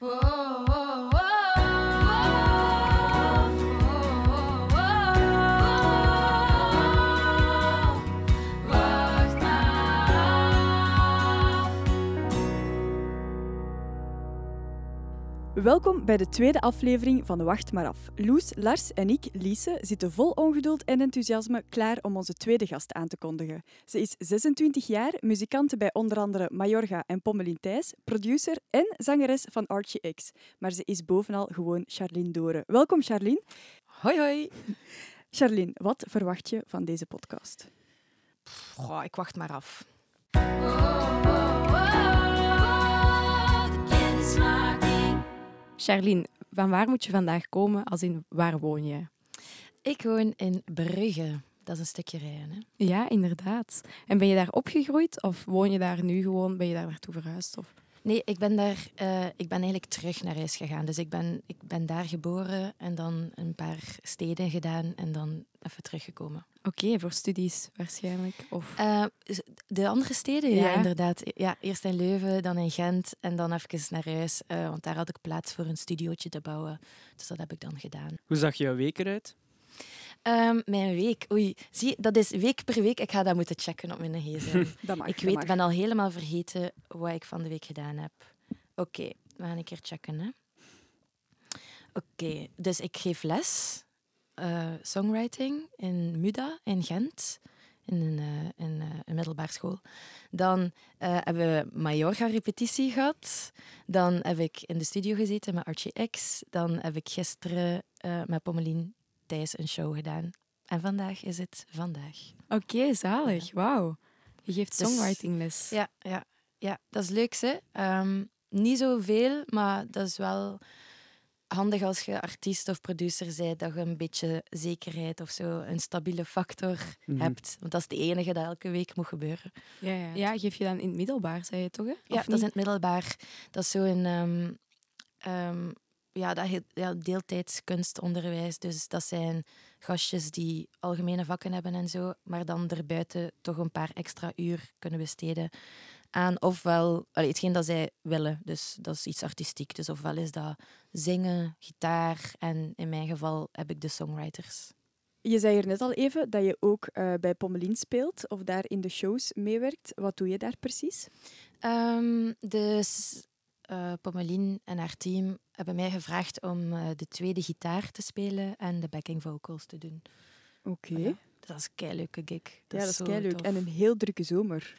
Wacht Welkom bij de tweede aflevering van Wacht maar af. Loes, Lars en ik, Lise, zitten vol ongeduld en enthousiasme klaar om onze tweede gast aan te kondigen. Ze is 26 jaar, muzikante bij onder andere Majorga en Pommelien Thijs, producer en zangeres van Archie X. Maar ze is bovenal gewoon Charlene Doren. Welkom Charlene. Hoi, hoi. Charlene, wat verwacht je van deze podcast? Goh, ik wacht maar af. De Charlene, van waar moet je vandaag komen, als in waar woon je? Ik woon in Brugge. Dat is een stukje rijden. Hè? Ja, inderdaad. En ben je daar opgegroeid of woon je daar nu gewoon? Ben je daar naartoe verhuisd? Of... Nee, ik ben, daar, eh, ik ben eigenlijk terug naar huis gegaan. Dus ik ben, ik ben daar geboren en dan een paar steden gedaan en dan even teruggekomen. Oké, voor studies waarschijnlijk. Of... Eh, de andere steden, ja. Ja. inderdaad. Ja, eerst in Leuven, dan in Gent en dan even naar huis. eh, want daar had ik plaats voor een studiootje te bouwen. Dus dat heb ik dan gedaan. Hoe zag jouw week eruit? Ehm, mijn week, oei. Zie, dat is week per week. Ik ga dat moeten checken op mijn gsm. Dat mag, ik weet, mag. ben al helemaal vergeten wat ik van de week gedaan heb. Oké, we gaan een keer checken. Hè. Oké, dus ik geef les eh, songwriting in Muda in Gent. In een, eh, in, eh, een middelbare school. Dan eh, hebben we Mallorca-repetitie gehad. Dan heb ik in de studio gezeten met Archie X. Dan heb ik gisteren eh, met Pommelien Thijs een show gedaan. En vandaag is het vandaag. Oké, zalig. Wauw. Je geeft Dus- songwritingles. Ja, ja, ja, dat is leuk. Hè? Ehm, niet zoveel, maar dat is wel handig als je artiest of producer bent, dat je een beetje zekerheid of zo, een stabiele factor Mhm. hebt. Want dat is de enige dat elke week moet gebeuren. Ja, ja. ja, geef je dan in het middelbaar, zei je toch? Hè? Ja, Of dat is in het middelbaar. Dat is zo een ehm, ehm, ja, dat ja, deeltijdskunstonderwijs. Dus dat zijn gastjes die algemene vakken hebben en zo, maar dan erbuiten toch een paar extra uur kunnen besteden aan ofwel allee, hetgeen dat zij willen. Dus dat is iets artistiek. Dus ofwel is dat zingen, gitaar en in mijn geval heb ik de songwriters. Je zei hier net al even dat je ook eh, bij Pommelien speelt of daar in de shows meewerkt. Wat doe je daar precies? Dus eh Pommelien en haar team hebben mij gevraagd om eh, de tweede gitaar te spelen en de backing vocals te doen. Oké. Ja, Dat is een keileuke gig. Ja, dat is leuk. tof. En een heel drukke zomer.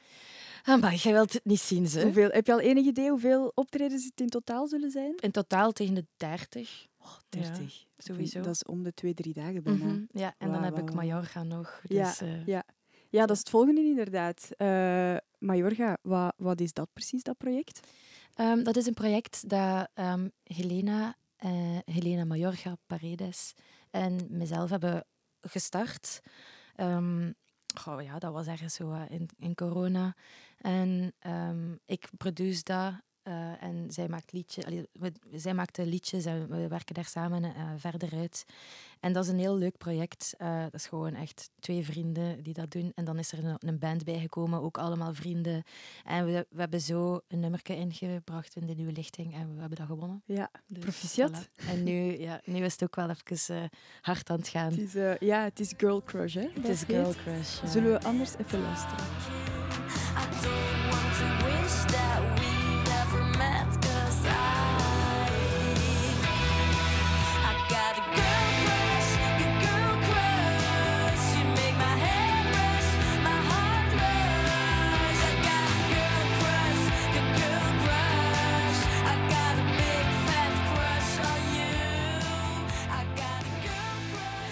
Ah, maar jij wilt het niet zien, ze. Hoeveel, heb je al enig idee hoeveel optredens het in totaal zullen zijn? In totaal tegen de 30. Oh, 30. sowieso. Dat is om de twee, drie dagen bijna. Mhm, Ja, en dan heb ik. Mallorca nog. Ja, Dus, eh, ja. ja, dat is het volgende inderdaad. Eh Majorga, wat, wat is dat precies, dat project? Ehm, dat is een project dat ehm, Helena, eh, Helena Mallorca Paredes en mezelf hebben gestart. Goh, ja, dat was ergens zo in, in corona. En ik produce dat. Eh, en zij maakt, liedje, allee, we- zij maakt de liedjes en we werken daar samen eh, verder uit. En dat is een heel leuk project. Eh, dat is gewoon echt twee vrienden die dat doen. En dan is er een, een band bijgekomen, ook allemaal vrienden. En we, we hebben zo een nummerke ingebracht in de nieuwe lichting en we hebben dat gewonnen. Ja, Dus, Proficiat. voilà. En nu, ja, nu is het ook wel even hard aan het gaan. het is, ja, het is Girl Crush, hè? Het is. Girl Crush. ja. Zullen we anders even luisteren?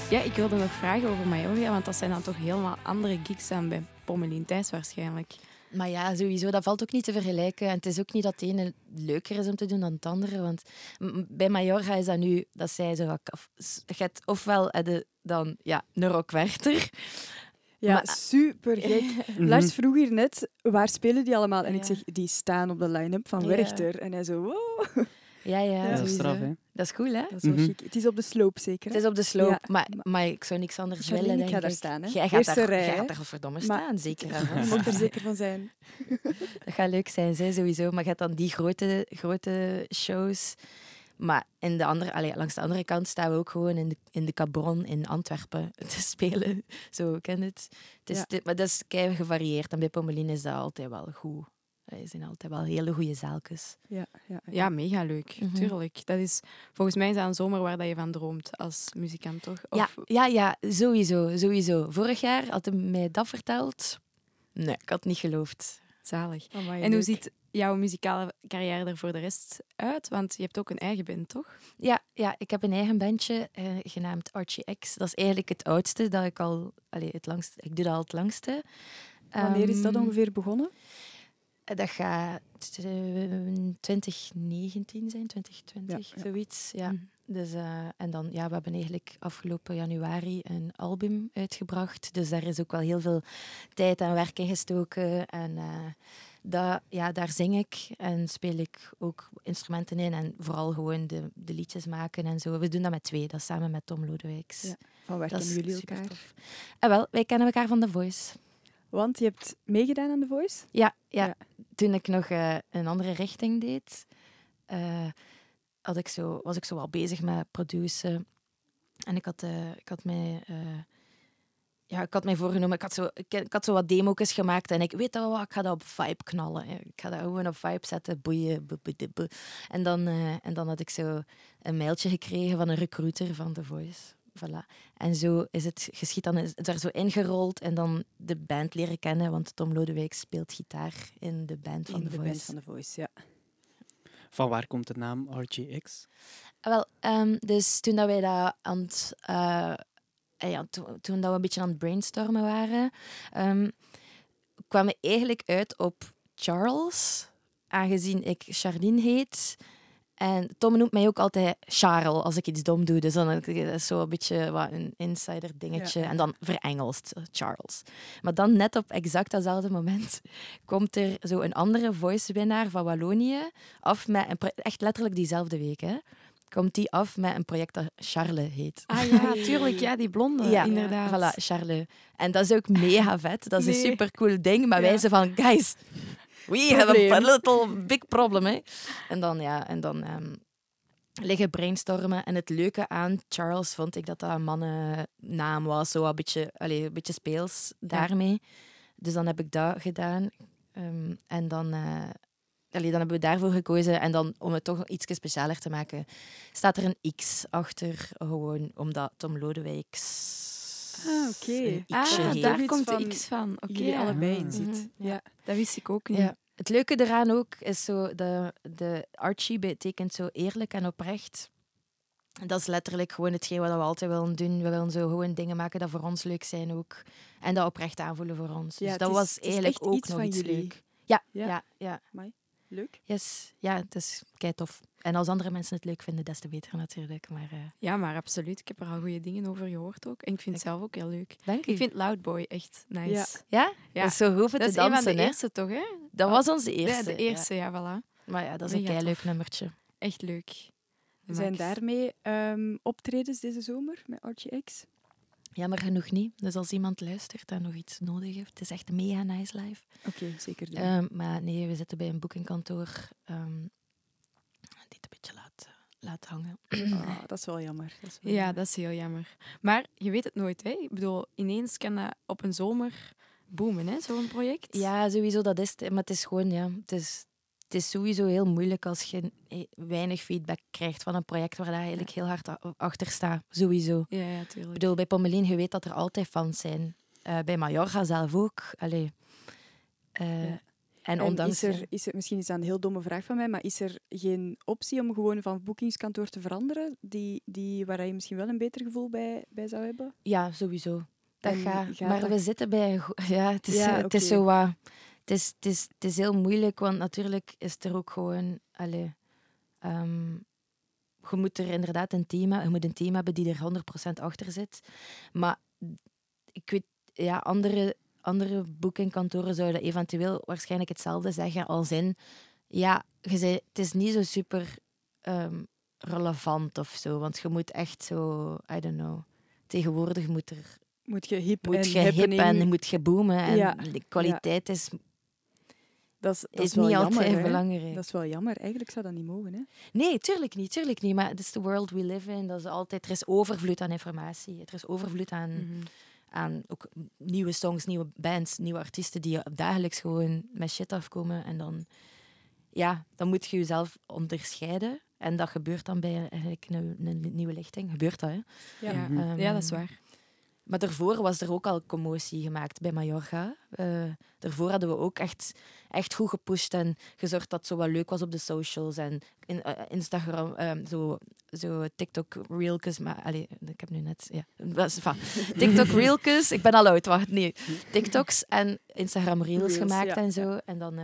Ja, ik wilde nog vragen over Mallorca, want dat zijn dan toch helemaal andere gigs dan bij Pommelien Thijs waarschijnlijk. Maar ja, sowieso, dat valt ook niet te vergelijken. En het is ook niet dat het ene leuker is om te doen dan het andere. Want bij Mallorca is dat nu, dat zij zo wat ofwel dan ja, een rockwerchter. Ja, Maar- super gek. Mhm. Lars vroeg hier net, waar spelen die allemaal? En ik zeg, die staan op de line-up van Ja. Werchter. En hij zo, wow. Ja, ja, Ja, dat is straf, hè? Dat is cool, hè? Dat is wel Mhm. chic. Het is op de sloop zeker. Het hè? is op de sloop, Ja, maar, maar- ik zou niks anders Charlene, willen, ik denk ga daar staan, hè. Jij gaat Eerste daar, rij, jij hè. gaat daar verdomme Maar- staan, zeker. Je hè. moet er zeker van zijn. Dat gaat leuk zijn, zij sowieso. Maar je hebt dan die grote, grote shows. Maar in de andere, allee, langs de andere kant staan we ook gewoon in de, in de Cabron in Antwerpen te spelen. Zo, ken je het? het is, Ja. dit- maar dat is kei gevarieerd. En bij Pommelien is dat altijd wel goed. Er zijn altijd wel hele goede zaaltjes. Ja, ja, ja. Ja, mega leuk. Mhm. Tuurlijk. Dat is, volgens mij is dat een zomer waar dat je van droomt als muzikant, toch? Ja, Of- ja, ja, sowieso, sowieso. Vorig jaar had hij mij dat verteld. Nee, ik had het niet geloofd. Zalig. Amai, En hoe leuk. ziet jouw muzikale carrière er voor de rest uit? Want je hebt ook een eigen band, toch? Ja, ja, ik heb een eigen bandje eh, genaamd Archie X. Dat is eigenlijk het oudste dat ik al... Allee, het langste, ik doe dat al het langste. Wanneer is dat Ehm, ongeveer begonnen? Dat gaat eh, 2019 zijn, 2020, Ja, zoiets. Ja. Mhm. Dus, eh, en dan, ja, we hebben eigenlijk afgelopen januari een album uitgebracht. Dus daar is ook wel heel veel tijd en werk in gestoken. En eh, dat, ja, daar zing ik en speel ik ook instrumenten in. En vooral gewoon de, de liedjes maken en zo. We doen dat met twee, dat samen met Tom Lodewijks. Ja, Van waar kennen jullie elkaar? En wel, wij kennen elkaar van The Voice. Want je hebt meegedaan aan The Voice? Ja, ja. Ja. toen ik nog eh, een andere richting deed, eh, had ik zo, was ik zo wel bezig met produceren. En ik had, eh, ik had mij... ja, ik had mij voorgenomen, ik had zo, ik, ik had zo wat demo's gemaakt en ik weet dat wel, wat, ik ga dat op vibe knallen. Ik ga dat gewoon op vibe zetten, boeien. boe, boe, boe, boe. En, dan, en dan had ik zo een mailtje gekregen van een recruiter van The Voice. Voilà. En zo is het geschied, dan is het er zo ingerold en dan de band leren kennen, want Tom Lodewijk speelt gitaar in de band van In The de Voice. band van The Voice, ja. Van waar komt de naam RGX? Ah, Wel, ehm, dus toen dat wij dat aan het, eh, eh, ja, toen, toen dat we een beetje aan het brainstormen waren, ehm, kwamen we eigenlijk uit op Charles, aangezien ik Charlene heet. En Tom noemt mij ook altijd Charles als ik iets dom doe. Dus dan is het zo een beetje wat een insider dingetje. Ja. En dan verengelst eh, Charles. Maar dan net op exact datzelfde moment komt er zo een andere voice-winnaar van Wallonië af met een echt letterlijk diezelfde week. Hè, komt die af met een project dat Charles heet. Ah ja, tuurlijk. Ja, die blonde, Ja, inderdaad. Voilà, Charles. En dat is ook mega vet. Dat is een super cool ding. Maar wij zijn van, guys, we have a little big problem. Hè. En dan, ja, en dan ehm, liggen brainstormen. En het leuke aan Charles vond ik dat dat een mannennaam was. Zo een beetje, allee, een beetje speels daarmee. Dus dan heb ik dat gedaan. Ehm, en dan, eh, allee, dan hebben we daarvoor gekozen. En dan, om het toch iets specialer te maken, staat er een X achter. Gewoon omdat Tom Lodewijks... Ah, oké. Ah, daar komt de X van. Oké, allebei in Ah. zit. Mhm, Ja. dat wist ik ook niet. Ja. Het leuke eraan ook is zo, de, de Archie betekent zo eerlijk en oprecht. Dat is letterlijk gewoon hetgeen wat we altijd willen doen. We willen zo gewoon dingen maken dat voor ons leuk zijn ook. En dat oprecht aanvoelen voor ons. Ja, dus het dat is- was eigenlijk echt ook iets nog van iets jullie. leuk. Ja, Ja. ja, ja. Leuk. Yes. Ja, het is kei tof. En als andere mensen het leuk vinden, des te beter natuurlijk. Maar eh, Ja, maar absoluut. Ik heb er al goede dingen over gehoord ook. En ik vind het zelf ook heel leuk. dank u. Ik vind Loud Boy echt nice. Ja. Ja? Ja. Dat is zo goed voor Dat te is een dansen, van de hè? eerste, toch? Hè? Dat was onze Ja, eerste. de eerste, ja, voilà. ja. Maar ja, dat is een kei leuk nummertje. Echt leuk. De Zijn daarmee ehm, optredens deze zomer met Archie X? Jammer genoeg niet. Dus als iemand luistert en nog iets nodig heeft, het is echt mega nice live. Oké, zeker doen. Ehm, maar nee, we zitten bij een boekingkantoor ehm die het een beetje laat, eh, laat hangen. Ah, dat is wel jammer. Dat is wel Ja, jammer. dat is heel jammer. Maar je weet het nooit, hè? Ik bedoel, ineens kan dat op een zomer boomen, hè? Zo'n project. Ja, sowieso, dat is het. Maar het is gewoon, ja, het is, het is sowieso heel moeilijk als je eh, weinig feedback krijgt van een project waar je eigenlijk heel hard achter staat. Sowieso. Ja, ja, Ik bedoel, bij Pommelien, je weet dat er altijd fans zijn. Eh, bij Mallorca zelf ook. Allee. Eh, Ja. En is er, is er, misschien is dat een heel domme vraag van mij, maar is er geen optie om gewoon van boekingskantoor te veranderen, die, die, waar je misschien wel een beter gevoel bij, bij zou hebben? Ja, sowieso. Dat gaat. gaat Maar dat- we zitten bij een Ja, het is, Ja, het is zo wat... Het is, het, is, het is heel moeilijk, want natuurlijk is er ook gewoon... Allee, ehm, je moet er inderdaad een team, je moet een team hebben die er 100% achter zit. Maar ik weet, ja, andere, andere boekingkantoren zouden eventueel waarschijnlijk hetzelfde zeggen als in... Ja, je zei, het is niet zo super ehm, relevant of zo. Want je moet echt zo, I don't know. Tegenwoordig moet er Moet je hip moet en je hip en moet je boomen. En Ja, de kwaliteit is, Dat is, dat is is wel niet jammer, altijd hè. belangrijk. Dat is wel jammer. Eigenlijk zou dat niet mogen, hè? Nee, tuurlijk niet, tuurlijk niet. Maar het is de world we live in. Dat is altijd, er is overvloed aan informatie. Er is overvloed aan, Mhm. aan ook nieuwe songs, nieuwe bands, nieuwe artiesten die dagelijks gewoon met shit afkomen. En dan, ja, dan moet je jezelf onderscheiden. En dat gebeurt dan bij eigenlijk een, een nieuwe lichting. Gebeurt dat, hè? Ja. Ja. Ja, dat is Ehm, waar. Maar daarvoor was er ook al commotie gemaakt bij Mallorca. Eh, daarvoor hadden we ook echt, echt goed gepusht en gezorgd dat het zo wat leuk was op de socials. En in, eh, Instagram, ehm, zo, zo TikTok reeltjes. Maar allee, ik heb nu net... Ja, dat is- enfin, TikTok reeltjes. Ik ben al oud, wacht. Nee. TikToks en Instagram reels, Reels, gemaakt ja, en zo. En dan...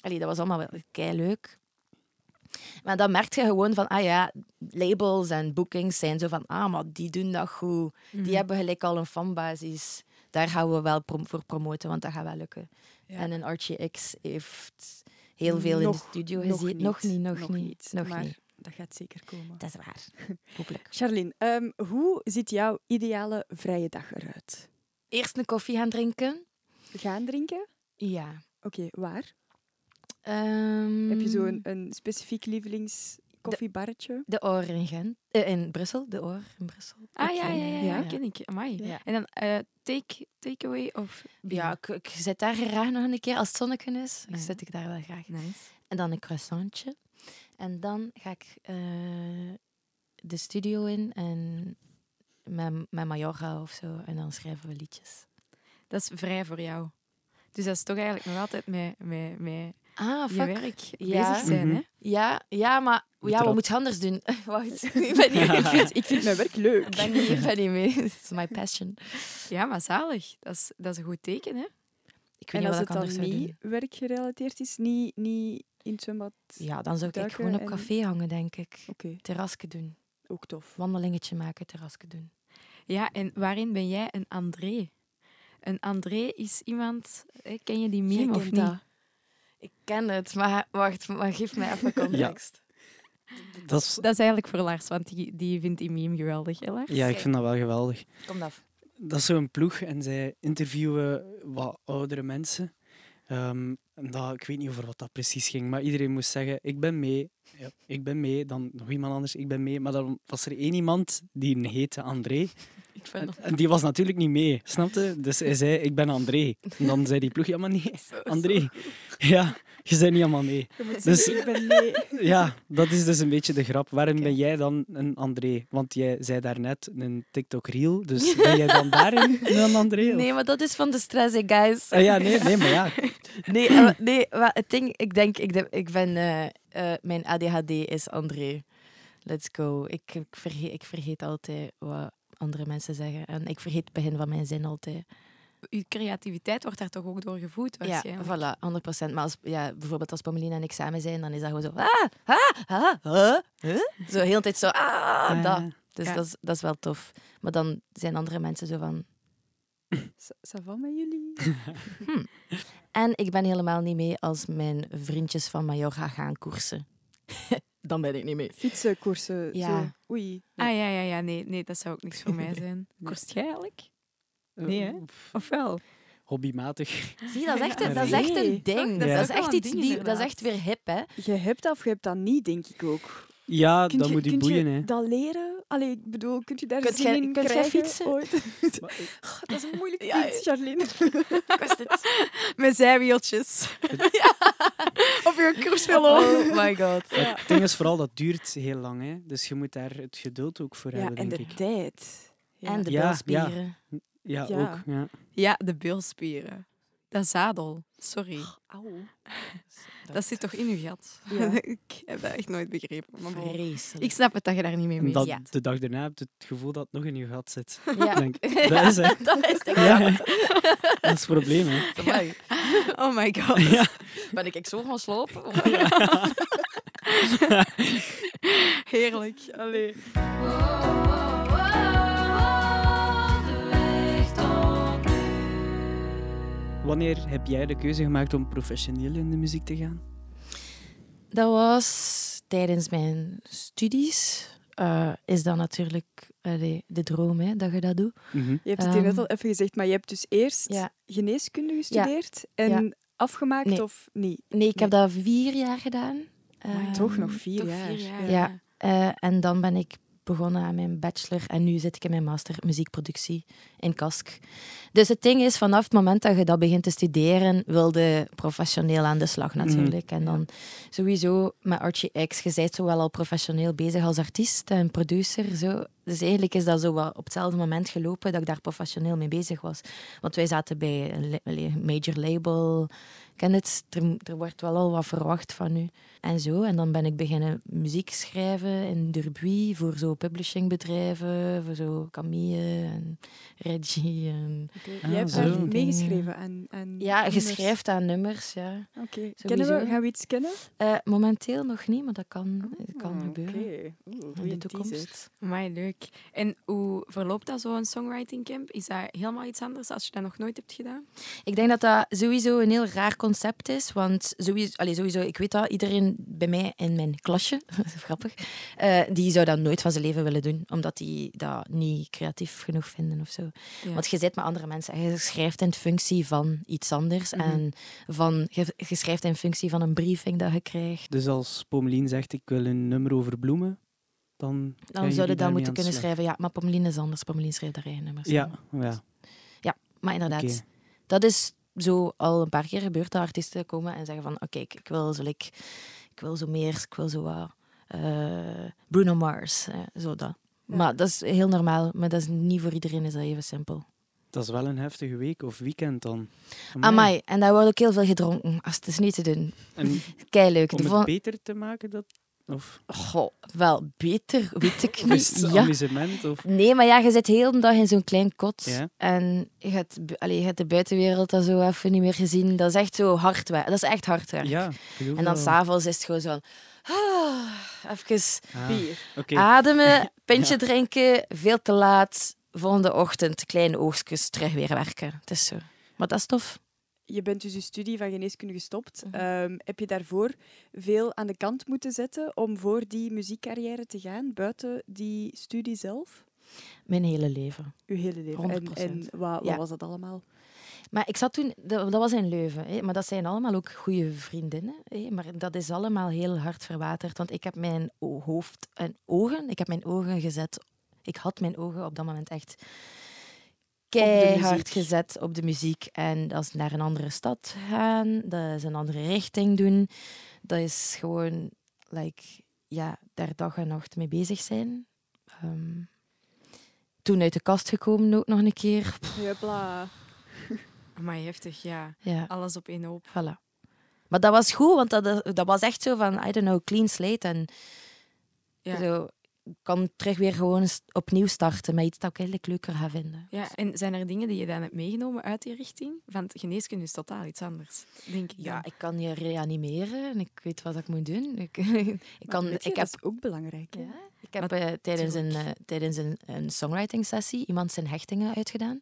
allee, dat was allemaal wel kei leuk. Maar dan merk je gewoon van, ah ja, labels en bookings zijn zo van, ah, maar die doen dat goed. Mhm. Die hebben gelijk al een fanbasis. Daar gaan we wel prom- voor promoten, want dat gaat wel lukken. Ja. En een Archie X heeft heel veel in de studio gezien. Nog niet, nog, Nog niet. niet, Nog maar- niet. Dat gaat zeker komen. Dat is waar. Hopelijk. Charlene, ehm, hoe ziet jouw ideale vrije dag eruit? Eerst een koffie gaan drinken. Gaan drinken? Ja. Oké, waar? Ehm, Heb je zo'n een specifiek lievelingskoffiebarretje? De Oor in Gent. Eh, in Brussel. De Oor in Brussel. Ah ja, ja, ja, ja, Ja. ken ik. Amai. Ja. En dan eh take, takeaway of... Ja, ik, ik zit daar graag nog een keer als het zonneken is. Ja. Zit ik daar wel graag. Nice. En dan een croissantje. En dan ga ik eh, de studio in en met, met Mallorca of zo. En dan schrijven we liedjes. Dat is vrij voor jou. Dus dat is toch eigenlijk nog altijd met, met, met Ah, je werk Ja. bezig zijn, Mhm. hè? Ja, ja, maar ja, wat moet je anders doen? Wacht, ik ben niet, ik vind, Ik vind mijn werk leuk. ik ben niet, ik ben niet mee. Het is my passion. Ja, maar zalig. Dat is, dat is een goed teken, hè? Ik weet En niet als wat het ik dan anders zou niet doen. werkgerelateerd is, niet, niet in het zwembad, Ja, dan zou ik gewoon op en- café hangen, denk ik. oké, Terrasje doen. ook tof. Wandelingetje maken, terrasje doen. Ja, en waarin ben jij een André? Een André is iemand... hè, Ken je die Jij meme of niet? dat. Ik ken het, maar wacht, maar geef mij even context. Dat is, Dat is eigenlijk voor Lars, want die, die vindt die meme geweldig, hè Lars? ja, ik vind dat wel geweldig. Kom af. Dat is zo'n ploeg en zij interviewen wat oudere mensen. Ehm, en dat, ik weet niet over wat dat precies ging, maar iedereen moest zeggen: Ik ben mee. Ja, ik ben mee. Dan nog iemand anders: Ik ben mee. Maar dan was er één iemand die heette André. Ik vind dat En die was natuurlijk niet mee, snapte? Dus hij zei: Ik ben André. En dan zei die ploeg: Ja, maar nee, André. Ja, je bent niet allemaal mee. Je moet Dus- zeggen, ik ben nee. Ja, dat is dus een beetje de grap. Waarom ben jij dan een André? Want jij zei daarnet een TikTok-reel, dus ben jij dan daarin een André? of- Nee, maar dat is van de stress, hè, guys. Ah, ja, nee, nee, maar ja. Nee, eh, nee maar het ding, ik denk, ik, ik ben, eh, eh, mijn ADHD is André. Let's go. Ik, ik, vergeet, ik vergeet altijd wat andere mensen zeggen. En ik vergeet het begin van mijn zin altijd. Uw creativiteit wordt daar toch ook door gevoed, Ja, waarschijnlijk? voilà, 100%. Maar als, ja, bijvoorbeeld als Pommeline en ik samen zijn, dan is dat gewoon zo... Ah, ah, ah, huh, huh? Zo heel de tijd zo... Ah, dat. Dus Ja. dat, is, dat is wel tof. Maar dan zijn andere mensen zo van... Ça va met jullie? En ik ben helemaal niet mee als mijn vriendjes van Mallorca gaan koersen. dan ben ik niet mee. Fietsenkoersen. Ja. Zo. Oei. Ah ja, ja, ja. Nee, nee, dat zou ook niks voor mij zijn. Koerst jij eigenlijk? Nee, hè? eh, Of wel? Hobbymatig. Zie, dat is echt, een- Ja, dat is echt een ding. Dat is Dat, echt iets. Dat is echt weer hip, hè? Je hebt dat of je hebt dat niet, denk ik ook. Ja, Kunt dat je, moet je boeien, je hè. dat leren? Allee, ik bedoel, kunt je daar Kunt zin in kunt krijgen fietsen? ooit? Maar, eh, dat is een moeilijk Ja, iets, Charlene. Met zijwieltjes. Op je koersvelo. Oh my god. Het ding is vooral, dat duurt heel lang. Hè. Dus je moet daar het geduld ook voor Ja, hebben, en denk de ik. tijd. Ja. En de Ja. Ja, Ja. ook. Ja. Ja, de bilspieren. Dat zadel. Sorry. Auw. Dat zit toch in uw gat? Ja. ik heb dat echt nooit begrepen. Maar. Vreselijk. Ik snap het dat je daar niet mee mee Ja. de dag daarna heb je het gevoel dat het nog in je gat zit. Ja. Denk, dat is het. dat is Ja, dat is het probleem. Hè. Oh my god. Ja. Ben ik zo gaan slopen? Heerlijk. Allee. Wanneer heb jij de keuze gemaakt om professioneel in de muziek te gaan? Dat was tijdens mijn studies eh, is dat natuurlijk allee, de droom, hè, dat je dat doet. Mhm. Je hebt het hier net Ehm, al even gezegd, maar je hebt dus eerst Ja. geneeskunde gestudeerd en Ja. afgemaakt Nee. of niet? Nee, ik heb dat vier jaar gedaan. Amai, Toch Ehm, nog vier Toch jaar. vier jaar. Ja. Eh, en dan ben ik begonnen aan mijn bachelor en nu zit ik in mijn master muziekproductie in Kask. Dus het ding is, vanaf het moment dat je dat begint te studeren, wilde professioneel aan de slag Mhm. natuurlijk. En dan sowieso met Archie X, je bent zo wel al professioneel bezig als artiest en producer. Zo. Dus eigenlijk is dat zo wel op hetzelfde moment gelopen dat ik daar professioneel mee bezig was. Want wij zaten bij een major label. Ken het? Er, er wordt wel al wat verwacht van u. En zo. En dan ben ik beginnen muziek schrijven in Durbuy voor zo publishingbedrijven, voor zo Camille en Reggie. En... Oké, Ah, Jij hebt zo. daar meegeschreven aan, aan Ja, schrijft aan nummers, ja. Oké. Kennen we? Sowieso. Gaan we iets kennen? Eh, momenteel nog niet, maar dat kan, dat kan gebeuren Oké. Oeh, in de toekomst. Amai, leuk. En hoe verloopt dat zo'n songwriting camp? Is dat helemaal iets anders als je dat nog nooit hebt gedaan? Ik denk dat dat sowieso een heel raar concept is. Want sowieso, allee, sowieso ik weet dat iedereen bij mij in mijn klasje, grappig, eh, die zou dat nooit van zijn leven willen doen. Omdat die dat niet creatief genoeg vinden of zo. Ja. Want je zit met andere mensen en je schrijft in functie van iets anders. Mhm. En van, je, je schrijft in functie van een briefing dat je krijgt. Dus als Pommelien zegt, ik wil een nummer over bloemen, dan Dan jullie zou je dat moeten kunnen slag. schrijven. Ja, maar Pommelien is anders. Pommelien schrijft daar eigen nummers. Ja, van. ja. Maar inderdaad, dat is zo al een paar keer gebeurd dat artiesten komen en zeggen van oké, ik, ik wil zo like, ik wil zo meer, ik wil zo wat eh, Bruno Mars, zo dat. Ja. Maar dat is heel normaal, maar dat is niet voor iedereen is dat even simpel. Dat is wel een heftige week of weekend dan. Amai, en daar wordt ook heel veel gedronken, als het is niet te doen. En Kei leuk. om het beter te maken, dat... Of, Goh, wel beter, weet ik niet. Ja. amusement? Of... Nee, maar ja, je zit heel de dag in zo'n klein kot. Ja. En je hebt, allee, je hebt de buitenwereld al zo even niet meer gezien. Dat is echt zo hard werk. Dat is echt hard werk. Ja, En dan s'avonds is het gewoon zo... Ah, even Ah, ademen, pintje Ja. drinken, veel te laat. Volgende ochtend kleine oogstjes terug weer werken. Het is zo. Maar dat is tof. Je bent dus je studie van geneeskunde gestopt. Ehm, heb je daarvoor veel aan de kant moeten zetten om voor die muziekcarrière te gaan, buiten die studie zelf? Mijn hele leven. Uw hele leven. En, 100%. en wat, wat Ja. was dat allemaal? Maar ik zat toen, dat, was in Leuven, hè, maar dat zijn allemaal ook goede vriendinnen. Hè, maar dat is allemaal heel hard verwaterd, want ik heb mijn hoofd en ogen, ik heb mijn ogen gezet. Ik had mijn ogen op dat moment echt keihard gezet op de muziek. En dat is naar een andere stad gaan, dat is een andere richting doen. Dat is gewoon, like, ja, daar dag en nacht mee bezig zijn. Ehm, toen uit de kast gekomen ook nog een keer. Jepla. Amai, heftig, ja. Ja. Alles op één hoop. Voilà. Maar dat was goed, want dat, dat was echt zo van, I don't know, clean slate. En Ja. zo kan terug weer gewoon opnieuw starten met iets dat ik eigenlijk leuker ga vinden. Ja, en zijn er dingen die je dan hebt meegenomen uit die richting? Want geneeskunde is totaal iets anders, denk ik. Ja, dan. ik kan je reanimeren en ik weet wat ik moet doen. Ik, ik, kan, je, ik heb, Dat is ook belangrijk. ja, ik heb eh, tijdens, een, eh, tijdens een, een songwriting sessie iemand zijn hechtingen uitgedaan.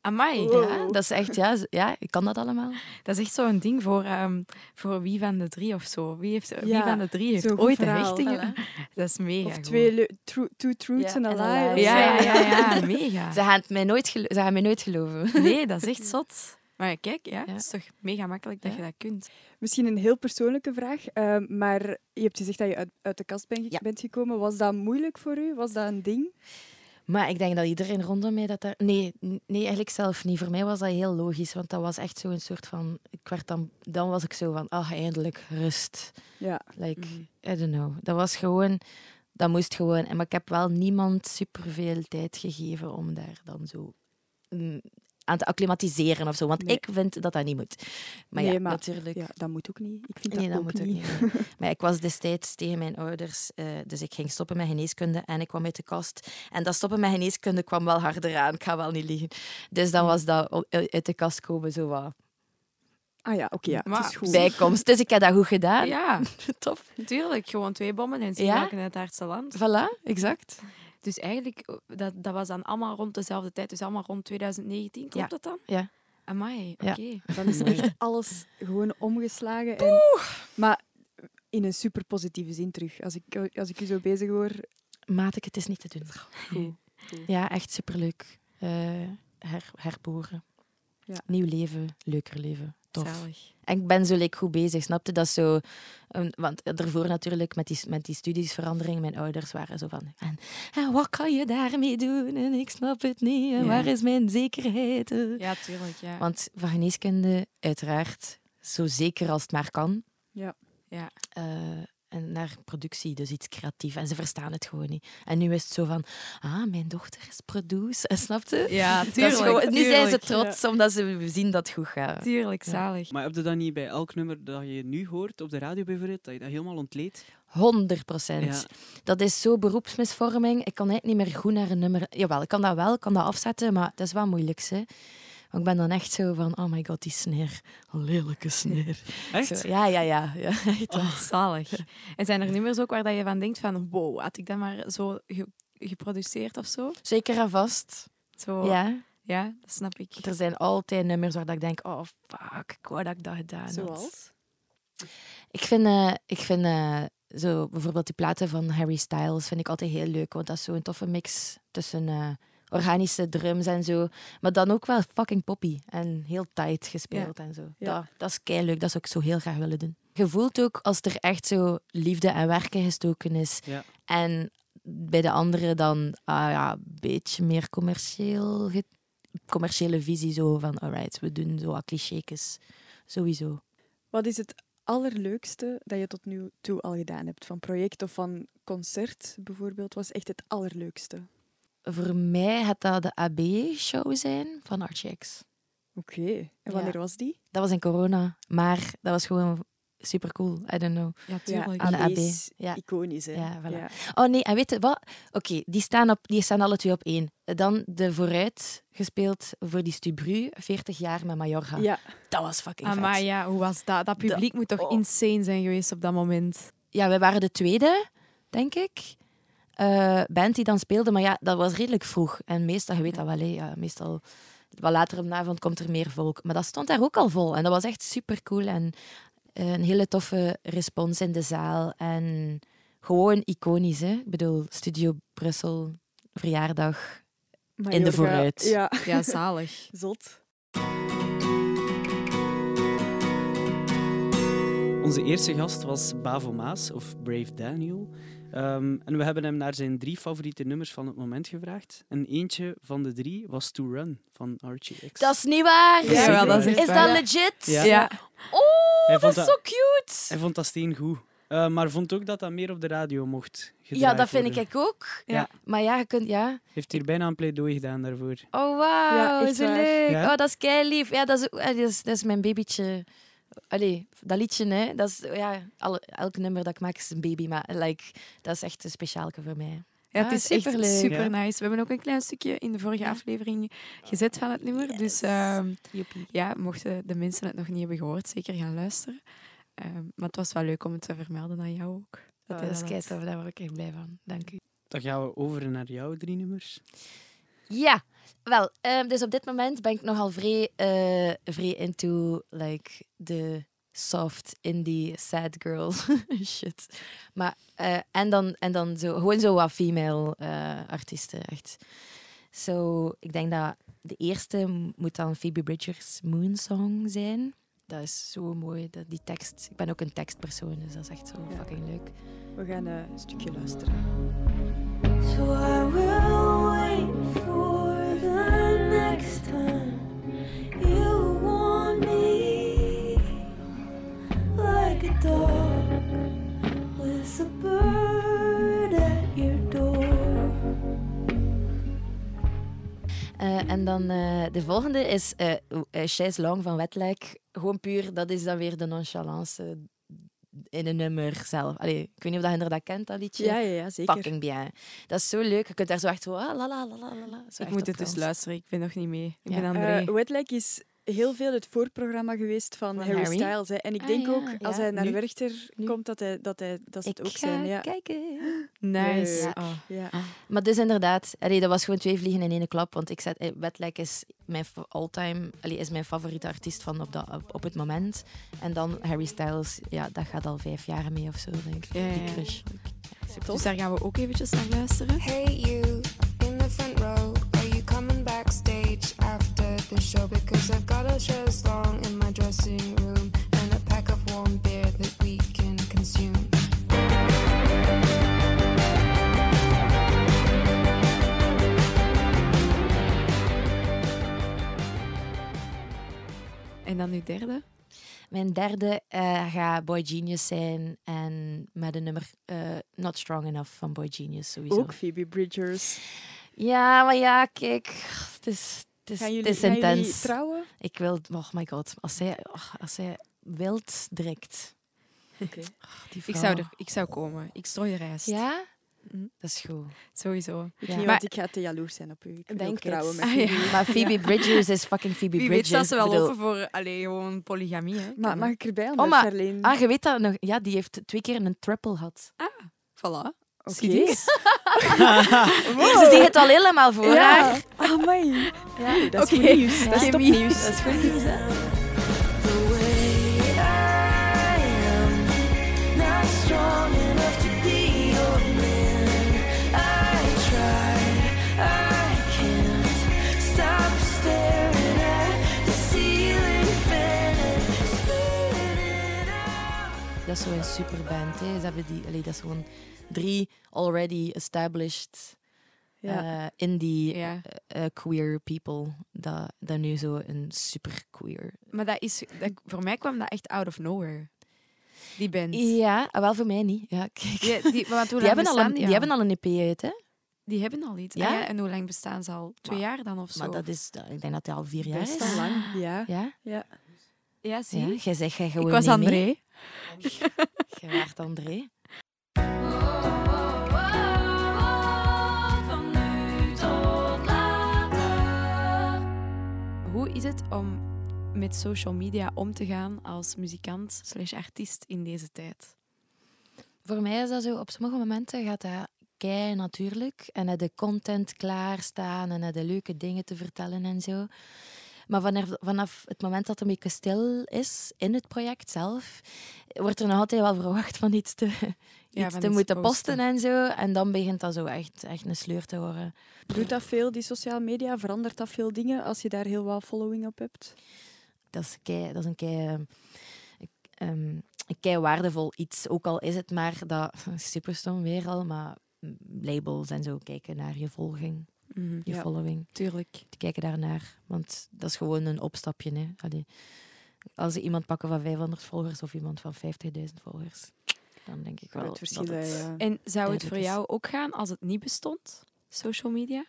Amai, Wow. Ja, dat is echt, ja, ja, ik kan dat allemaal. dat is echt zo'n ding voor, ehm, voor wie van de drie of zo. Wie, heeft, wie van de drie heeft ooit een verhaal. hechtingen? Dat is mega Of twee tru- two truths Ja, and a en lie. Ja, ja, ja, mega. Ze gaan, het mij nooit ze gaan mij nooit geloven. Nee, dat is echt zot. Maar kijk, ja, Ja. het is toch mega makkelijk dat Ja. je dat kunt. Misschien een heel persoonlijke vraag, ehm, maar je hebt gezegd dat je uit, uit de kast ben- Ja. bent gekomen. Was dat moeilijk voor u? Was dat een ding? Maar ik denk dat iedereen rondom mij dat daar... Nee, nee, eigenlijk zelf niet. Voor mij was dat heel logisch, want dat was echt zo'n soort van... Ik werd dan, dan was ik zo van, ah, eindelijk rust. Ja. Like, Mhm. I don't know. Dat was gewoon... Dat moest gewoon. En maar ik heb wel niemand superveel tijd gegeven om daar dan zo aan te acclimatiseren of zo. Want Nee. ik vind dat dat niet moet. Maar Nee, ja, maar- natuurlijk... ja, dat moet ook niet. Ik vind Nee, dat, dat ook moet ook niet. niet. nee. Maar ik was destijds tegen mijn ouders, eh, dus ik ging stoppen met geneeskunde en ik kwam uit de kast. En dat stoppen met geneeskunde kwam wel harder aan, ik ga wel niet liegen. Dus dan was dat uit de kast komen zo wat Ah ja, oké, ja, het is goed. bijkomst. Dus ik heb dat goed gedaan. Ja, Tof. natuurlijk. Gewoon twee bommen en ze in het hardste land. Voilà, exact. Dus eigenlijk, eh, dat, dat was dan allemaal rond dezelfde tijd. Dus allemaal rond 2019, klopt Ja. dat dan? Ja. Amai, Ja. oké. Dan is echt alles gewoon omgeslagen. En, maar in een super positieve zin terug. Als ik, als ik u zo bezig hoor, Maat ik, het is niet te doen. goed. Ja, echt superleuk. Eh her, herboren. Ja. Nieuw leven, leuker leven. Tof. Zalig. En ik ben zo like, goed bezig, snapte? Dat zo... een- want daarvoor natuurlijk, met die, met die studiesverandering, mijn ouders waren zo van... En, en wat kan je daarmee doen? En ik snap het niet. En Ja. waar is mijn zekerheid? Eh. Ja, tuurlijk. Ja. Want van geneeskunde, uiteraard, zo zeker als het maar kan. Ja. Ja. Eh, en naar productie, dus iets creatief. En ze verstaan het gewoon niet. En nu is het zo van, ah, mijn dochter is producer. Snapte? ja, tuurlijk. gewoon- nu zijn ze trots, omdat ze zien dat het goed gaat. Tuurlijk, Ja. zalig. Maar heb je dat niet bij elk nummer dat je nu hoort op de radio bijvoorbeeld, dat je dat helemaal ontleedt? 100 procent. Ja. Dat is zo beroepsmisvorming. Ik kan eigenlijk niet meer goed naar een nummer... Jawel, ik kan dat wel, ik kan dat afzetten, maar dat is wel moeilijk. Hè. Ik ben dan echt zo van, oh my god, die sneer. Lelijke sneer. Echt? Zo, ja, ja, ja. ja echt. Oh, zalig. En zijn er nummers ook waar dat je van denkt van, wow, had ik dat maar zo ge- geproduceerd of zo? Zeker en vast. zo ja. Ja. dat snap ik. Er zijn altijd nummers waar dat ik denk, oh fuck, ik wou dat ik dat gedaan had. zoals. Ik vind, eh, ik vind eh, zo bijvoorbeeld die platen van Harry Styles vind ik altijd heel leuk, want dat is zo'n toffe mix tussen eh, organische drums en zo, maar dan ook wel fucking poppy en heel tight gespeeld en zo. Ja. Dat, dat is kei leuk, dat zou ik zo heel graag willen doen. Je voelt ook als er echt zo liefde en werken gestoken is Ja. en bij de anderen dan ah, ja, een beetje meer commercieel, commerciële visie zo van alright, we doen zo wat clichékes. Sowieso. Wat is het allerleukste dat je tot nu toe al gedaan hebt? Van project of van concert bijvoorbeeld, was echt het allerleukste. Voor mij gaat dat de AB-show zijn van RGX. Oké. En wanneer was die? Dat was in corona, maar dat was gewoon super cool. I don't know. Ja, tuurlijk. aan de AB. is Ja. iconisch, hè? Ja, voilà. Ja. Oh nee, en weet je wat? Oké, die, staan op, die staan alle twee op één. Dan de vooruit gespeeld voor die Stubru, 40 jaar met Mallorca. Ja. Dat was fucking vet. Ah, maar ja, hoe was dat? Dat publiek moet toch oh. insane zijn geweest op dat moment. Ja, wij waren de tweede, denk ik. Eh, band die dan speelde, maar ja, dat was redelijk vroeg. En meestal, je weet dat wel, hè, ja, meestal wat later op de avond komt er meer volk. Maar dat stond daar ook al vol. En dat was echt super cool. En eh, een hele toffe respons in de zaal. En gewoon iconisch, hè. Ik bedoel, Studio Brussel, verjaardag. In de vooruit. Ja, Ja, zalig. zot. Onze eerste gast was Bavo Maas, of Brave Daniel. Ehm, en we hebben hem naar zijn drie favoriete nummers van het moment gevraagd. En eentje van de drie was To Run van RGX. Dat is niet waar! Ja, wel, dat is Is dat legit? Ja. Ja. Oh, Hij dat vond is dat- zo cute! Hij vond dat steen goed. Eh, maar vond ook dat dat meer op de radio mocht Ja, dat vind worden. ik ook. Ja. Maar ja, je kunt... Ja. Heeft hier bijna een pleidooi gedaan daarvoor. Oh, wauw. Ja, zo leuk. Ja? Oh, dat is kei lief. Ja, dat is, eh, dat is, dat is mijn babytje. Allee, dat liedje, hè. Dat is, ja, alle, elk nummer dat ik maak is een baby, maar like, dat is echt een speciaalke voor mij. Ja, Ah, het is echt superleuk. super nice. We hebben ook een klein stukje in de vorige aflevering gezet van het nummer. Dus Yes. ehm, ja, mochten de mensen het nog niet hebben gehoord, zeker gaan luisteren. Ehm, maar het was wel leuk om het te vermelden aan jou ook. Dat hij is kei tof, daar word ik echt blij van. Dank u. Dan gaan we over naar jouw drie nummers. Ja, wel, ehm, dus op dit moment ben ik nogal vrij, eh vrij into like de soft indie sad girl shit. Maar eh, en dan en dan zo gewoon zo wat female eh, artiesten echt. Zo, ik denk dat de eerste moet dan Phoebe Bridgers Moon Song zijn. Dat is zo mooi, dat, die tekst. Ik ben ook een tekstpersoon, dus dat is echt zo Ja. fucking leuk. We gaan een stukje luisteren. So I will wait for dan eh, de volgende is eh uh, Chaise Long van Wetlijk. Gewoon puur, dat is dan weer de nonchalance in een nummer zelf. Allee, ik weet niet of dat je dat kent, dat liedje. Ja, ja, ja zeker. Fucking bien. Dat is zo leuk. Je kunt daar zo echt zo... Ah, la, la, la, la, la, la. Zo Ik echt moet het dus luisteren. Ik ben nog niet mee. Ik Ja. ben Eh André. Wetlag is heel veel het voorprogramma geweest van, Van Harry, Harry? Styles. Hè. En ik Ah, denk ja, ook, als ja. hij naar Nu? Werchter Nu? komt, dat, hij, dat, hij, dat ze het Ik ook zijn. Ja. kijken. Nice. Ja. Oh. Ja. Maar dus inderdaad, allee, dat was gewoon twee vliegen in één klap. Want ik zet, eh, Wetlag is mijn all-time, allee, is mijn favoriete artiest van op, dat, op, op het moment. En dan Harry Styles, ja, dat gaat al vijf jaar mee of zo, denk ik. Ja, ja, Die ja. crush. Dus daar gaan we ook eventjes naar luisteren. Hey, you in the front row. The show? Because I've got a shirt long in my dressing room and a pack of warm beer that we can consume. En dan uw derde. Mijn derde eh, gaat Boy Genius zijn. En met een nummer eh, Not Strong Enough van Boy Genius sowieso. Ook Phoebe Bridgers. Ja, maar ja, kijk. Het is, het is, Gaan het jullie, is gaan jullie intens. trouwen? Ik wil... Oh my god. Als zij, oh, als zij wild direct. Oké. Die Ik zou, er, ik zou komen. Ik strooi de rijst. Ja? Mhm. Dat is goed. Sowieso. Ik Ja. niet, Maar- ik ga te jaloers zijn op u. Ik wil Denk ook trouwen het. met Ah, ja. Maar Phoebe Bridgers is fucking Phoebe Wie weet Bridgers. staat ze wel bedoel- open voor allee, gewoon polygamie. Hè? Maar mag ik erbij Oh, maar-. Ah, je weet dat nog? Ja, die heeft twee keer een triple gehad. Voilà. Zie je? Ze zien het al helemaal voor Ja. haar. Ah, amai. Ja. Dat is Oké. goed nieuws. Dat is Ja. topnieuws. Dat is goed nieuws, hè? Dat is zo'n superband. Hè. Ze hebben die, allee, dat is gewoon drie already established Ja. eh, indie Ja. eh, eh, queer people. Dat, dat nu zo een super queer. Maar dat is, dat, voor mij kwam dat echt out of nowhere. Die band. Ja, ah, wel voor mij niet. Ja, kijk. Die, die, maar want hoe Die lang hebben, al een, die al? hebben al een EP uit, hè? Die hebben al iets. Ja? Ah ja, en hoe lang bestaan ze al? Twee Maar- jaar dan of zo? Maar dat is, ik denk dat hij al vier jaar Best is. al lang. Ja. Ja? ja. Ja, zie ja? je? Jij zegt jij Ik gewoon was niet André. mee. Waart André. Van nu tot later. Hoe is het om met social media om te gaan als muzikant slash artiest in deze tijd? Voor mij is dat zo, op sommige momenten gaat dat kei natuurlijk. En heb de content klaarstaan en heb de leuke dingen te vertellen en zo. Maar vanaf, vanaf het moment dat het een beetje stil is in het project zelf, wordt er nog altijd wel verwacht van iets te, iets te iets moeten posten. posten en zo. En dan begint dat zo echt, echt een sleur te worden. Doet dat veel, die sociale media? Verandert dat veel dingen als je daar heel wat following op hebt? Dat is, kei, dat is een kei, eh, ehm, een kei waardevol iets. Ook al is het maar dat, super stom weer al, maar labels en zo kijken naar je volging, je Ja. following. Tuurlijk. Die kijken daarnaar. Want dat is gewoon een opstapje. Hè. Allee. Als ze iemand pakken van 500 volgers of iemand van 50.000 volgers, dan denk ik wel verschil, dat het... ja. En zou het voor is. jou ook gaan als het niet bestond? Social media?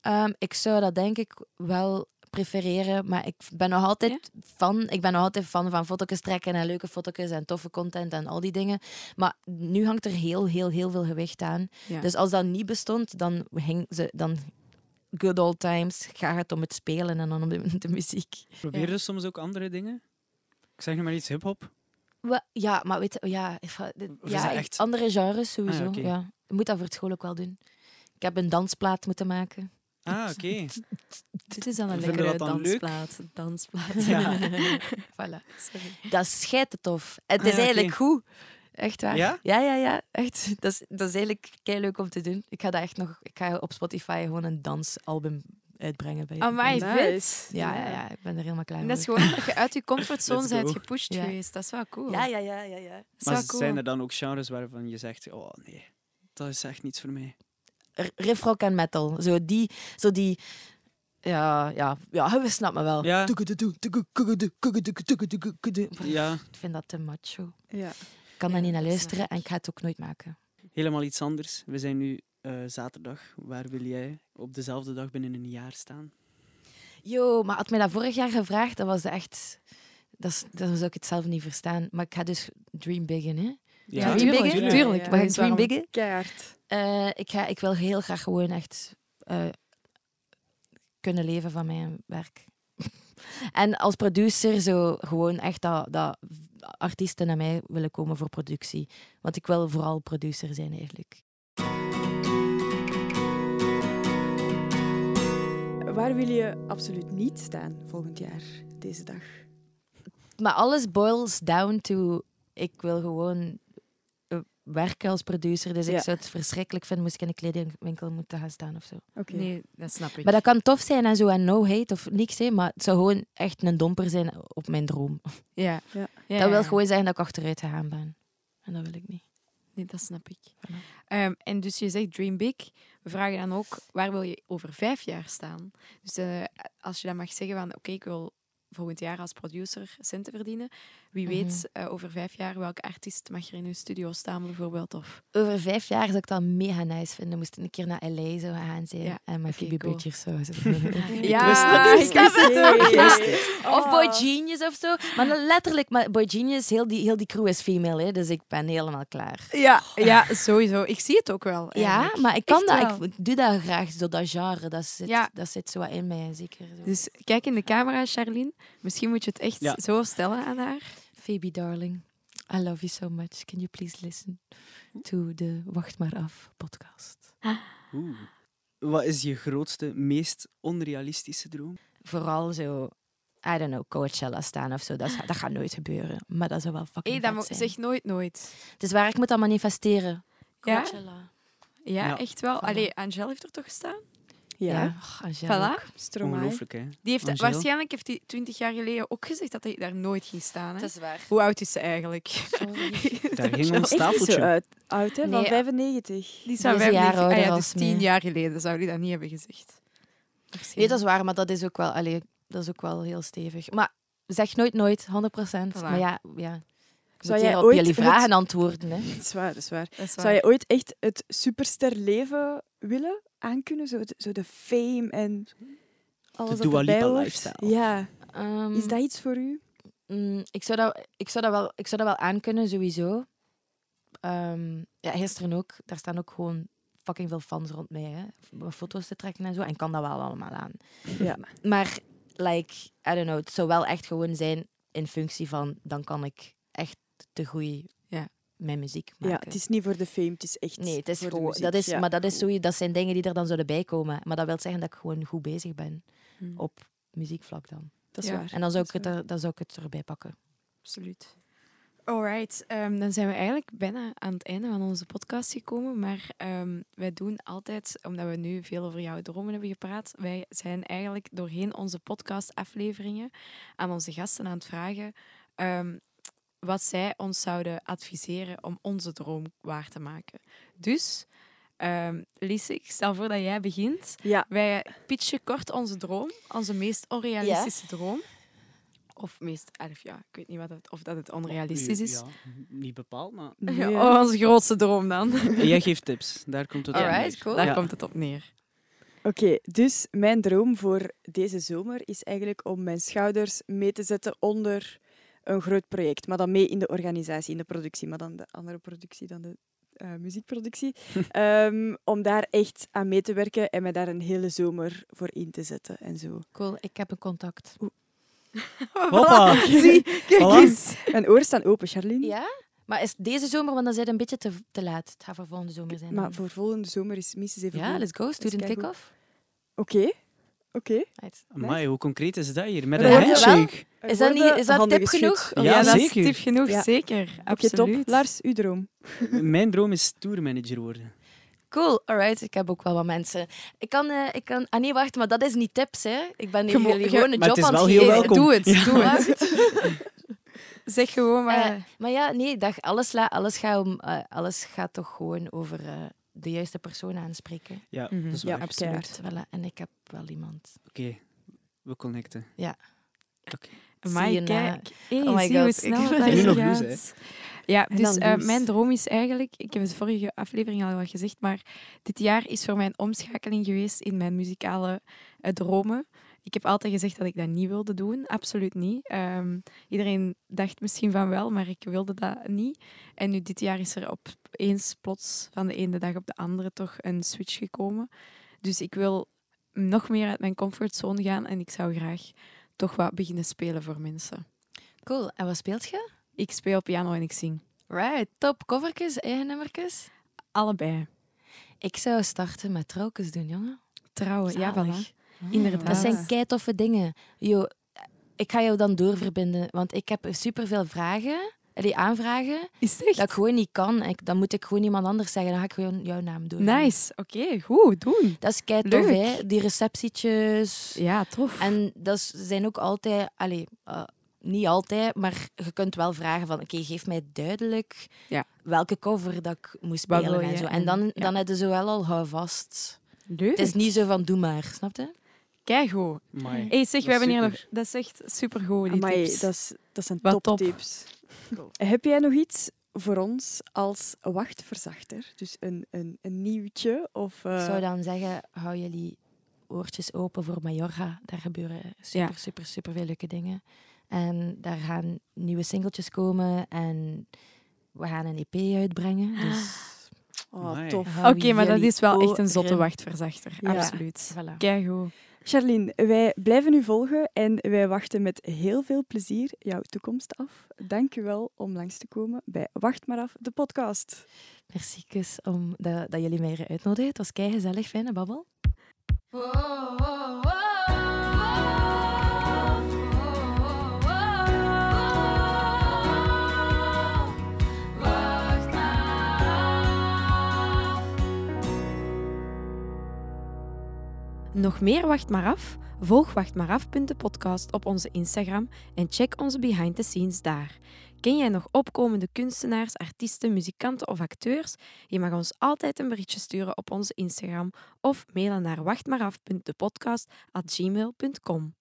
Ehm, ik zou dat denk ik wel prefereren, maar ik ben nog altijd fan. Ik ben nog altijd fan van foto's trekken en leuke foto's en toffe content en al die dingen. Maar nu hangt er heel, heel, heel veel gewicht aan. Ja. Dus als dat niet bestond, dan hing ze dan good old times. Gaat het om het spelen en dan om de, de muziek. Probeer Ja. je soms ook andere dingen? Ik zeg nu maar iets hip-hop. Ja, maar weet je, ja, ja echt- andere genres sowieso. Ah, ja. Je moet dat voor het school ook wel doen. Ik heb een dansplaat moeten maken. Ah, oké. Dit is dan een Vinden lekkere leuk? dansplaat. Dansplaat. Ja. Voilà. Sorry. Dat is schijten tof. Het Ah, is ja, eigenlijk goed. Echt waar. Ja? Ja, ja, ja. Echt. Dat is, dat is eigenlijk kei leuk om te doen. Ik ga dat echt nog... Ik ga op Spotify gewoon een dansalbum uitbrengen. Bij Amai, Nice. vet. Ja, ja, ja. Ik ben er helemaal klaar En dat is gewoon dat je uit je comfortzone bent gepusht Ja. geweest. Dat is wel cool. Ja, ja, ja, ja, ja. Dat is Maar wel cool. zijn er dan ook genres waarvan je zegt, oh nee, dat is echt niets voor mij? Riff rock en metal. Zo die... Zo die ja, ja, ja, we snappen me wel. Ja. Ja, Ik vind dat te macho. Ja. Ik kan Ja, daar niet naar dat luisteren en ik ga het ook nooit maken. helemaal iets anders. We zijn nu eh, zaterdag. Waar wil jij op dezelfde dag binnen een jaar staan? Yo, maar had mij dat vorig jaar gevraagd, dat was echt... Dat is, dan zou ik het zelf niet verstaan. Maar ik ga dus dream biggen, hè. Ja, Dream tuurlijk. biggen? tuurlijk. Maar dream biggen? Keihard. Eh, ik, ga, ik wil heel graag gewoon echt eh, kunnen leven van mijn werk. En als producer zo gewoon echt dat, dat artiesten naar mij willen komen voor productie. Want ik wil vooral producer zijn eigenlijk. Waar wil je absoluut niet staan volgend jaar, deze dag? Maar alles boils down to... Ik wil gewoon werken als producer. Dus Ja. ik zou het verschrikkelijk vinden moest ik in een kledingwinkel moeten gaan staan of zo. Oké. Nee, dat snap ik. Maar dat kan tof zijn en zo en no hate of niks, hè, maar het zou gewoon echt een domper zijn op mijn droom. ja. Ja. Ja, dat wil ja. gewoon zeggen dat ik achteruit gegaan ben. En dat wil ik niet. Nee, dat snap ik. Voilà. Ehm, en dus je zegt dream big. We vragen dan ook, waar wil je over vijf jaar staan? Dus eh, als je dan mag zeggen van, oké, ik wil volgend jaar als producer centen verdienen. Wie Mhm. weet eh, over vijf jaar welke artiest mag er in uw studio staan bijvoorbeeld? Of... Over vijf jaar zou ik dat mega nice vinden. Moest ik een keer naar LA zo gaan zijn Ja, en met oké, Phoebe cool. Zijn. Ja, wist ik wist het Ja. het. Of Boy Genius of zo. Maar letterlijk, maar Boy Genius, heel die, heel die crew is female, hè, dus ik ben helemaal klaar. Ja, ja, sowieso. Ik zie het ook wel. Ja, maar ik kan Echt dat. Ik doe dat graag, zo dat genre. Dat zit, Ja. dat zit zo wat in mij, zeker. Zo. Dus kijk in de camera, Charlene. Misschien moet je het echt Ja. zo stellen aan haar. Phoebe, darling, I love you so much. Can you please listen to the Wacht maar af podcast? Oeh. Wat is je grootste, meest onrealistische droom? Vooral zo, I don't know, Coachella staan of zo. Dat, is- dat gaat nooit gebeuren. Maar dat zou wel fucking Hé, dat zijn. zeg nooit nooit. Het is waar, ik moet dat manifesteren. Ja? Coachella. Ja, Ja. echt wel. Voilà. Allee, Angel heeft er toch gestaan? Ja, Ja, Voilà. Stromae. Hè? Die heeft, Angel? waarschijnlijk heeft hij twintig jaar geleden ook gezegd dat hij daar nooit ging staan. Hè? Dat is waar. Hoe oud is ze eigenlijk? Daar ging ons Echt niet zo tafeltje. uit, oud, hè? Van Nee. 95. Die zou een jaar 95 ah, ja, dus tien jaar geleden zou hij dat niet hebben gezegd. Nee, dat is waar, maar dat is ook wel, allee, dat is ook wel heel stevig. Maar zeg nooit nooit, 100%. Voilà. Maar ja, ja. Zou jij op ooit jullie het- vragen antwoorden. Hè. Dat is waar, dat is waar. Dat is Zou je ooit echt het supersterleven willen aankunnen? Zo de, zo de fame en alles De Dua Lipa lifestyle. Ja. Ehm, Is dat iets voor u? mm, ik, zou dat, ik, zou dat wel, ik zou dat wel aankunnen, sowieso. Ehm, ja, gisteren ook. Daar staan ook gewoon fucking veel fans rond mij. Hè. Om Foto's te trekken en zo. En ik kan dat wel allemaal aan. Ja. Maar, like, I don't know, het zou wel echt gewoon zijn in functie van, dan kan ik echt te groei Ja. mijn muziek maken. Ja, het is niet voor de fame, het is echt Nee, het is voor de gewoon, muziek. dat is, Ja. maar dat, is zo, dat zijn dingen die er dan zouden bij komen. Maar dat wil zeggen dat ik gewoon goed bezig ben Hm, op muziekvlak dan. Dat is Ja. waar. En dan zou, ik Dat het er, dan zou ik het erbij pakken. Absoluut. Alright, ehm, dan zijn we eigenlijk bijna aan het einde van onze podcast gekomen. Maar ehm, wij doen altijd, omdat we nu veel over jouw dromen hebben gepraat, wij zijn eigenlijk doorheen onze podcastafleveringen aan onze gasten aan het vragen ehm, wat zij ons zouden adviseren om onze droom waar te maken. Dus, ehm Lise, ik stel voor dat jij begint. Ja, Wij pitchen kort onze droom, onze meest onrealistische droom. Of meest, elf, ja, ik weet niet wat het, of dat het onrealistisch is. Ja, niet bepaald, maar... Ja, oh, onze grootste droom dan. Jij geeft tips. Daar komt het op Alright, neer. cool. Daar Ja. komt het op neer. Oké, dus mijn droom voor deze zomer is eigenlijk om mijn schouders mee te zetten onder een groot project. Maar dan mee in de organisatie, in de productie. Maar dan de andere productie dan de eh, muziekproductie. Ehm, om daar echt aan mee te werken en me daar een hele zomer voor in te zetten en zo. Cool, ik heb een contact. Hoppa. Zie, kijk eens. Mijn oren staan open, Charlene. Ja? Maar is deze zomer, want dan zijn het een beetje te, te laat. Het gaat voor volgende zomer zijn. Maar voor volgende zomer is minstens even ja, goed. let's go. Student kick-off. Oké, oké. Amai, hoe concreet is dat hier? Met Maar een handshake. Is dat, niet, is dat handen tip geschud. genoeg? Ja, Ja, dat is zeker. tip genoeg, Ja. zeker. Oké, top. Absoluut. Lars, uw droom. Mijn droom is tourmanager worden. Cool, alright. Ik heb ook wel wat mensen. Ik kan, eh, ik kan... Ah nee, wacht, maar dat is niet tips, hè. Ik ben hier jullie gewoon een Maar het job is aan wel het heel geven. welkom. Doe het, Ja. doe het. Zeg gewoon maar. Eh, maar ja, nee, dat, alles, la- alles, gaat om, eh, alles gaat toch gewoon over eh, de juiste persoon aanspreken. Ja, Mhm. dat is Ja, absoluut. Voilà, en ik heb wel iemand. Oké, we connecten. Maar je na- kijk, hey, Oh my zie hoe God, snel ik- Nu nog gaat. Ja, dus eh, mijn droom is eigenlijk, ik heb het vorige aflevering al wel gezegd, maar dit jaar is voor mij een omschakeling geweest in mijn muzikale eh, dromen. Ik heb altijd gezegd dat ik dat niet wilde doen, absoluut niet. Ehm, iedereen dacht misschien van wel, maar ik wilde dat niet. En nu dit jaar is er opeens plots van de ene dag op de andere toch een switch gekomen. Dus ik wil nog meer uit mijn comfortzone gaan en ik zou graag toch wat beginnen spelen voor mensen. Cool. En wat speelt je? Ik speel piano en ik zing. Right. Top. Covertjes, eigen nummertjes? Allebei. Ik zou starten met trouwens doen, jongen. Trouwen, ja, Zalig. voilà. Inderdaad. Dat zijn kei toffe dingen. Yo, ik ga jou dan doorverbinden, want ik heb superveel vragen, die aanvragen, Is echt? dat ik gewoon niet kan. Ik, dan moet ik gewoon iemand anders zeggen, dan ga ik gewoon jouw naam doen. Nice. Oké, goed. Doen. Dat is kei tof, Leuk. hè? Die receptietjes. Ja, tof. En dat is- zijn ook altijd, allee, eh, niet altijd, maar je kunt wel vragen van, oké, geef mij duidelijk Ja. welke cover dat ik moet Wat spelen en zo. En En- dan, ja. dan heb je zo wel al houvast. Leuk. Het is niet zo van, doe maar, snap je? Amai. Hey, zeg, Dat we hebben is hier nog... Dat is echt supergoed, die Amai, tips. dat, is, dat zijn Wat top. toptips. Heb jij nog iets voor ons als wachtverzachter? Dus een, een, een nieuwtje? Of, eh, Ik zou dan zeggen, hou jullie oortjes open voor Mallorca. Daar gebeuren super, Ja. super, super veel leuke dingen. En daar gaan nieuwe singeltjes komen en we gaan een EP uitbrengen. Dus oh, tof. Oké, maar dat is wel echt een zotte wachtverzachter. Ja. Absoluut. Voilà. Charlene, wij blijven u volgen en wij wachten met heel veel plezier jouw toekomst af. Dank u wel om langs te komen bij Wacht maar af, de podcast. Merci, kus, om dat, dat jullie mij uitnodigen. Het was kei gezellig, fijne babbel. Nog meer Wacht maar af? Volg Wacht maar af. de podcast op onze Instagram en check onze behind the scenes daar. Ken jij nog opkomende kunstenaars, artiesten, muzikanten of acteurs? Je mag ons altijd een berichtje sturen op onze Instagram of mailen naar wachtmaaraf.depodcast.gmail.com.